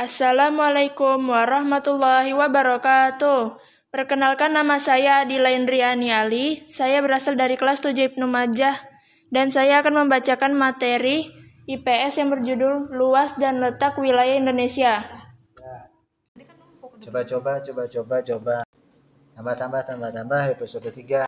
Assalamualaikum warahmatullahi wabarakatuh. Perkenalkan nama saya Adila Indriani Ali. Saya berasal dari kelas 7 Ibnu Majah dan saya akan membacakan materi IPS yang berjudul Luas dan Letak Wilayah Indonesia. Coba coba coba coba coba. Tambah tambah tambah tambah episode 3.